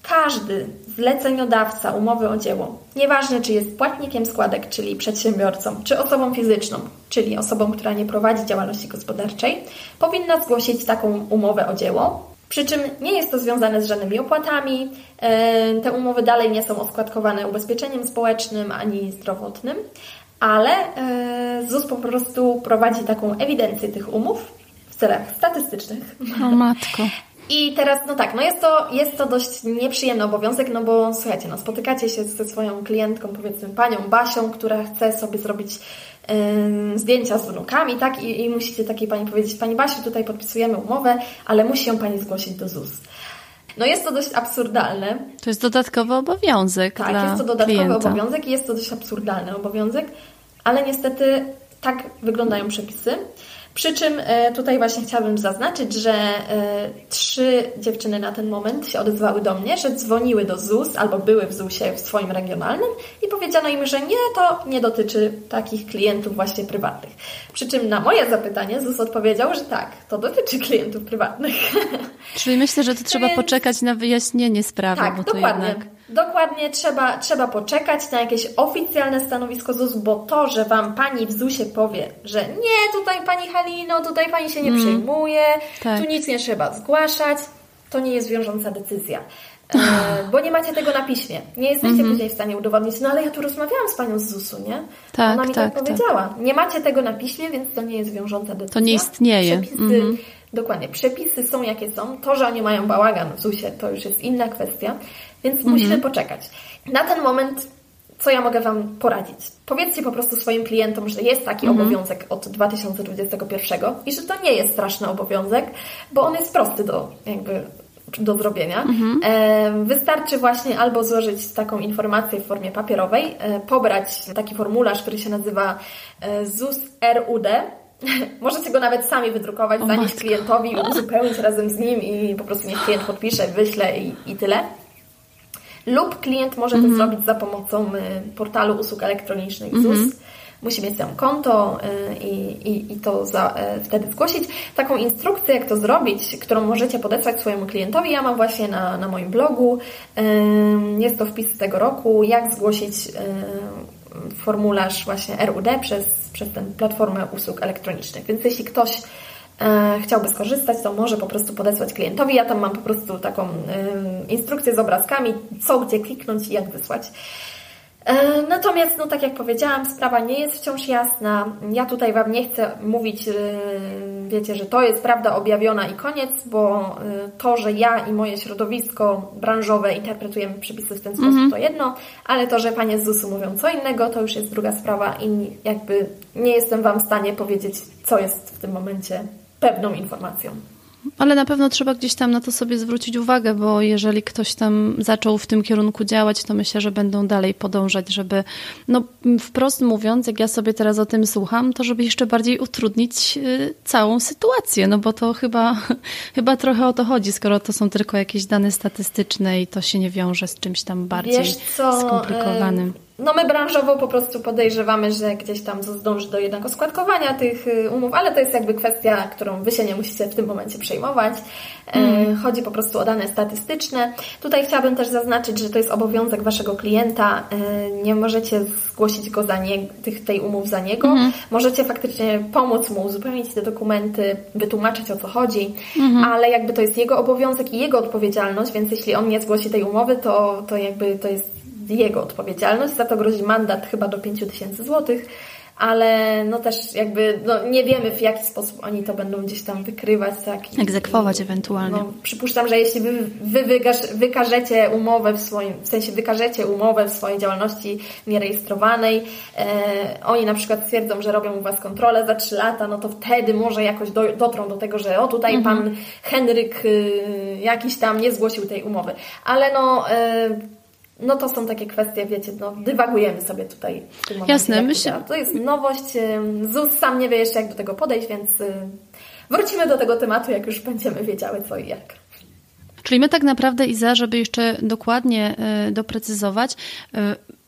każdy zleceniodawca umowy o dzieło, nieważne czy jest płatnikiem składek, czyli przedsiębiorcą, czy osobą fizyczną, czyli osobą, która nie prowadzi działalności gospodarczej, powinna zgłosić taką umowę o dzieło przy czym nie jest to związane z żadnymi opłatami. E, te umowy dalej nie są oskładkowane ubezpieczeniem społecznym ani zdrowotnym, ale e, ZUS po prostu prowadzi taką ewidencję tych umów w czterech statystycznych. O matko. I teraz, no tak, no jest to, jest to dość nieprzyjemny obowiązek, no bo słuchajcie, no spotykacie się ze swoją klientką, powiedzmy panią Basią, która chce sobie zrobić zdjęcia z wnukami, tak? I, I musicie takiej pani powiedzieć, pani Basiu, tutaj podpisujemy umowę, ale musi ją pani zgłosić do ZUS. No jest to dość absurdalne. To jest dodatkowy obowiązek. Tak, jest to dodatkowy klienta. obowiązek i jest to dość absurdalny obowiązek, ale niestety tak wyglądają przepisy. Przy czym e, tutaj właśnie chciałabym zaznaczyć, że e, trzy dziewczyny na ten moment się odezwały do mnie, że dzwoniły do ZUS albo były w ZUS-ie w swoim regionalnym i powiedziano im, że nie, to nie dotyczy takich klientów właśnie prywatnych. Przy czym na moje zapytanie ZUS odpowiedział, że tak, to dotyczy klientów prywatnych. Czyli myślę, że to trzeba Więc- poczekać na wyjaśnienie sprawy, Tak, bo to dokładnie. jednak... Dokładnie, trzeba, trzeba poczekać na jakieś oficjalne stanowisko ZUS, bo to, że Wam Pani w ZUS-ie powie, że nie, tutaj Pani Halino, tutaj Pani się nie przejmuje, tak. tu nic nie trzeba zgłaszać, to nie jest wiążąca decyzja. E, bo nie macie tego na piśmie. Nie jesteście później w stanie udowodnić, no ale ja tu rozmawiałam z Panią z ZUS-u, nie? Tak, Ona mi tak, tak, tak. powiedziała. Nie macie tego na piśmie, więc to nie jest wiążąca decyzja. nie istnieje. Przepisy, Mhm. Dokładnie. Przepisy są jakie są. To, że oni mają bałagan w ZUS-ie, to już jest inna kwestia, więc Mhm. musimy poczekać. Na ten moment, co ja mogę Wam poradzić? Powiedzcie po prostu swoim klientom, że jest taki Mhm. obowiązek od 2021 i że to nie jest straszny obowiązek, bo on jest prosty do jakby do zrobienia. Mhm. E, Wystarczy właśnie albo złożyć taką informację w formie papierowej, e, pobrać taki formularz, który się nazywa e, ZUS RUD. Możecie go nawet sami wydrukować, zanieść klientowi, uzupełnić razem z nim i po prostu niech klient podpisze, wyśle i, i tyle. Lub klient może to zrobić za pomocą y, portalu usług elektronicznych ZUS. Musi mieć tam konto y, i, i, i to za, y, wtedy zgłosić. Taką instrukcję, jak to zrobić, którą możecie podesłać swojemu klientowi, ja mam właśnie na, na moim blogu. Jest to wpis z tego roku, jak zgłosić formularz właśnie RUD przez, przez tę platformę usług elektronicznych. Więc jeśli ktoś e, chciałby skorzystać, to może po prostu podesłać klientowi. Ja tam mam po prostu taką e, instrukcję z obrazkami, co gdzie kliknąć i jak wysłać. E, Natomiast, no tak jak powiedziałam, sprawa nie jest wciąż jasna. Ja tutaj Wam nie chcę mówić, e, wiecie, że to jest prawda objawiona i koniec, bo e, to, że ja i moje środowisko branżowe interpretujemy przepisy w ten sposób, to jedno, ale to, że Panie z ZUS-u mówią co innego, to już jest druga sprawa i jakby nie jestem Wam w stanie powiedzieć, co jest w tym momencie pewną informacją. Ale na pewno trzeba gdzieś tam na to sobie zwrócić uwagę, bo jeżeli ktoś tam zaczął w tym kierunku działać, to myślę, że będą dalej podążać, żeby, no wprost mówiąc, jak ja sobie teraz o tym słucham, to żeby jeszcze bardziej utrudnić y, całą sytuację, no bo to chyba, chyba trochę o to chodzi, skoro to są tylko jakieś dane statystyczne i to się nie wiąże z czymś tam bardziej Wiesz co, skomplikowanym. e, No my branżowo po prostu podejrzewamy, że gdzieś tam zdąży do jednego składkowania tych y, umów, ale to jest jakby kwestia, którą Wy się nie musicie w tym momencie przejmować. E, Mm. Chodzi po prostu o dane statystyczne. Tutaj chciałabym też zaznaczyć, że to jest obowiązek Waszego klienta. E, Nie możecie zgłosić go za nie, tych, tej umów za niego. Mhm. Możecie faktycznie pomóc mu uzupełnić te dokumenty, wytłumaczyć o co chodzi, Mhm. ale jakby to jest jego obowiązek i jego odpowiedzialność, więc jeśli on nie zgłosi tej umowy, to, to jakby to jest jego odpowiedzialność. Za to grozi mandat chyba do 5 tysięcy złotych, ale no też jakby no nie wiemy w jaki sposób oni to będą gdzieś tam wykrywać. Tak, I- Egzekwować i- ewentualnie. No, przypuszczam, że jeśli wy, wy wykaż, wykażecie umowę w swoim, w sensie wykażecie umowę w swojej działalności nierejestrowanej, e, oni na przykład stwierdzą, że robią u Was kontrolę za 3 lata, no to wtedy może jakoś do, dotrą do tego, że o tutaj Mhm. pan Henryk y, jakiś tam nie zgłosił tej umowy. Ale no... E, no to są takie kwestie, wiecie, no dywagujemy sobie tutaj w tym momencie. Jasne, myślę-. To jest nowość. ZUS sam nie wie jeszcze, jak do tego podejść, więc y, wrócimy do tego tematu, jak już będziemy wiedziały co i jak. Czyli my tak naprawdę, Iza, żeby jeszcze dokładnie y, doprecyzować, y,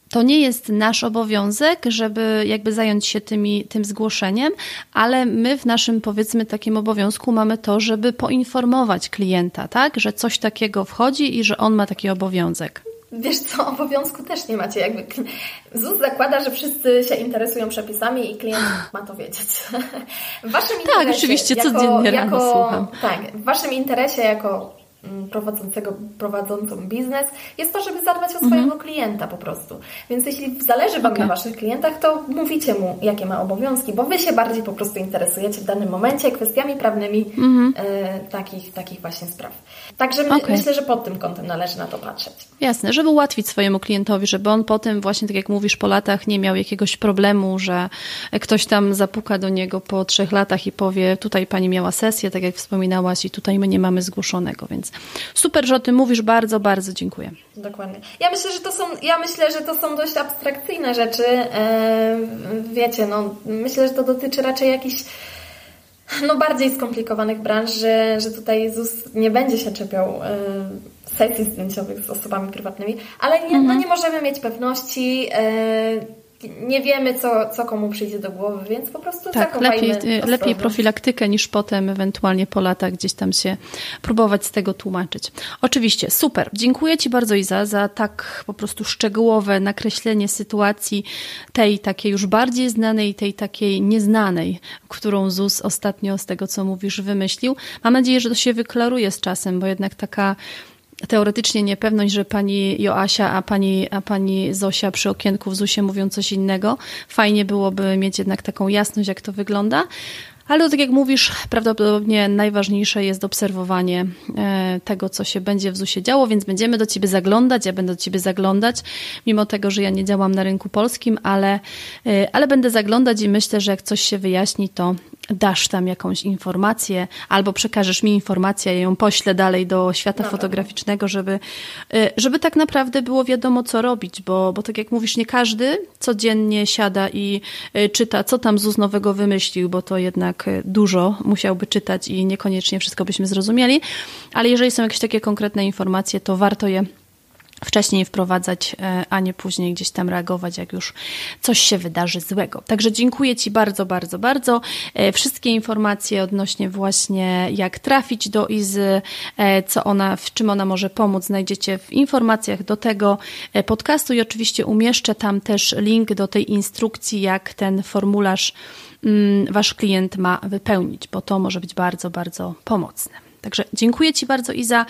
to nie jest nasz obowiązek, żeby jakby zająć się tymi, tym zgłoszeniem, ale my w naszym powiedzmy takim obowiązku mamy to, żeby poinformować klienta, tak, że coś takiego wchodzi i że on ma taki obowiązek. Wiesz co, obowiązku też nie macie. Jakby ZUS zakłada, że wszyscy się interesują przepisami i klient ma to wiedzieć. W waszym interesie oczywiście, jako, codziennie rano jako, słucham. Tak, w waszym interesie jako prowadzącego, prowadzącą biznes, jest to, żeby zadbać o swojego mhm. klienta po prostu. Więc jeśli zależy Wam okay. na Waszych klientach, to mówicie mu, jakie ma obowiązki, bo Wy się bardziej po prostu interesujecie w danym momencie kwestiami prawnymi mhm. e, takich, takich właśnie spraw. Także my, okay. myślę, że pod tym kątem należy na to patrzeć. Jasne, żeby ułatwić swojemu klientowi, żeby on potem właśnie, tak jak mówisz, po latach nie miał jakiegoś problemu, że ktoś tam zapuka do niego po trzech latach i powie, tutaj pani miała sesję, tak jak wspominałaś i tutaj my nie mamy zgłoszonego, więc super, że o tym mówisz, bardzo, bardzo dziękuję. Dokładnie. Ja myślę, że to są, ja myślę, że to są dość abstrakcyjne rzeczy. Wiecie, no, myślę, że to dotyczy raczej jakichś no, bardziej skomplikowanych branż, że, że tutaj ZUS nie będzie się czepiał sesji zdjęciowych z osobami prywatnymi, ale nie, no mhm. no nie możemy mieć pewności nie wiemy, co, co komu przyjdzie do głowy, więc po prostu tak, lepiej, y, lepiej profilaktykę niż potem ewentualnie po latach gdzieś tam się próbować z tego tłumaczyć. Oczywiście, super. Dziękuję Ci bardzo Iza za tak po prostu szczegółowe nakreślenie sytuacji tej takiej już bardziej znanej, tej takiej nieznanej, którą ZUS ostatnio z tego, co mówisz, wymyślił. Mam nadzieję, że to się wyklaruje z czasem, bo jednak taka teoretycznie niepewność, że pani Joasia, a pani, a pani Zosia przy okienku w ZUSie mówią coś innego. Fajnie byłoby mieć jednak taką jasność, jak to wygląda. Ale tak jak mówisz, prawdopodobnie najważniejsze jest obserwowanie e, tego, co się będzie w ZUSie działo, więc będziemy do Ciebie zaglądać, ja będę do Ciebie zaglądać, mimo tego, że ja nie działam na rynku polskim, ale, e, ale będę zaglądać i myślę, że jak coś się wyjaśni, to dasz tam jakąś informację, albo przekażesz mi informację, ja ją poślę dalej do świata fotograficznego, żeby, y, żeby tak naprawdę było wiadomo, co robić, bo, bo tak jak mówisz, nie każdy codziennie siada i y, czyta, co tam ZUS nowego wymyślił, bo to jednak y, dużo musiałby czytać i niekoniecznie wszystko byśmy zrozumieli, ale jeżeli są jakieś takie konkretne informacje, to warto je wcześniej wprowadzać, e, a nie później gdzieś tam reagować, jak już coś się wydarzy złego. Także dziękuję Ci bardzo, bardzo, bardzo. E, wszystkie informacje odnośnie właśnie jak trafić do Izy, e, co ona, w czym ona może pomóc, znajdziecie w informacjach do tego podcastu i oczywiście umieszczę tam też link do tej instrukcji, jak ten formularz mm, Wasz klient ma wypełnić, bo to może być bardzo, bardzo pomocne. Także dziękuję Ci bardzo, Iza,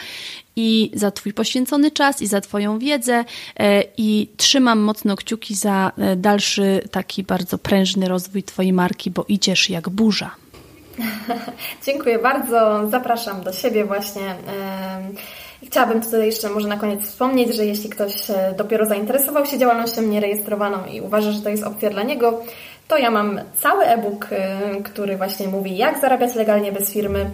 i za Twój poświęcony czas, i za Twoją wiedzę, e, i trzymam mocno kciuki za e, dalszy taki bardzo prężny rozwój Twojej marki, bo idziesz jak burza. Dziękuję bardzo. Zapraszam do siebie właśnie. Chciałabym tutaj jeszcze może na koniec wspomnieć, że jeśli ktoś e, dopiero zainteresował się działalnością nierejestrowaną i uważa, że to jest opcja dla niego, to ja mam cały e-book, który właśnie mówi, jak zarabiać legalnie bez firmy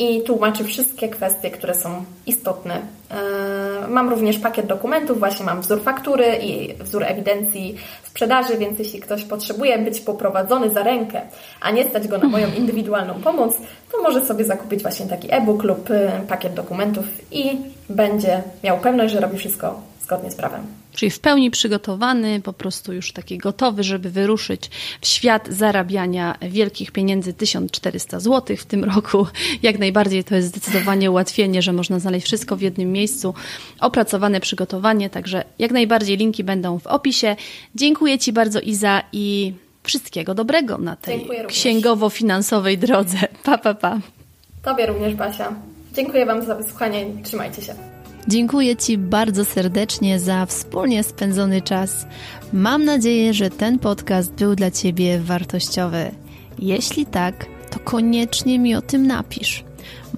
i tłumaczy wszystkie kwestie, które są istotne. E, mam również pakiet dokumentów, właśnie mam wzór faktury i wzór ewidencji sprzedaży, więc jeśli ktoś potrzebuje być poprowadzony za rękę, a nie stać go na moją indywidualną pomoc, to może sobie zakupić właśnie taki e-book lub e, pakiet dokumentów i będzie miał pewność, że robi wszystko zgodnie z prawem. Czyli w pełni przygotowany, po prostu już taki gotowy, żeby wyruszyć w świat zarabiania wielkich pieniędzy 1400 zł w tym roku. Jak najbardziej to jest zdecydowanie ułatwienie, że można znaleźć wszystko w jednym miejscu. Opracowane przygotowanie, także jak najbardziej linki będą w opisie. Dziękuję Ci bardzo Iza i wszystkiego dobrego na tej księgowo-finansowej drodze. Pa, pa, pa. Tobie również, Basia. Dziękuję Wam za wysłuchanie. Trzymajcie się. Dziękuję Ci bardzo serdecznie za wspólnie spędzony czas. Mam nadzieję, że ten podcast był dla Ciebie wartościowy. Jeśli tak, to koniecznie mi o tym napisz.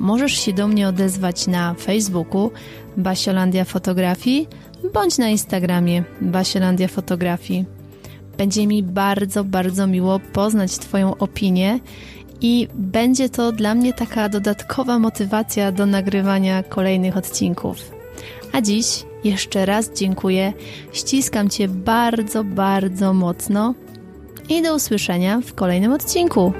Możesz się do mnie odezwać na Facebooku Basiolandia Fotografii bądź na Instagramie Basiolandia Fotografii. Będzie mi bardzo, bardzo miło poznać Twoją opinię i będzie to dla mnie taka dodatkowa motywacja do nagrywania kolejnych odcinków. A dziś jeszcze raz dziękuję, ściskam Cię bardzo, bardzo mocno i do usłyszenia w kolejnym odcinku.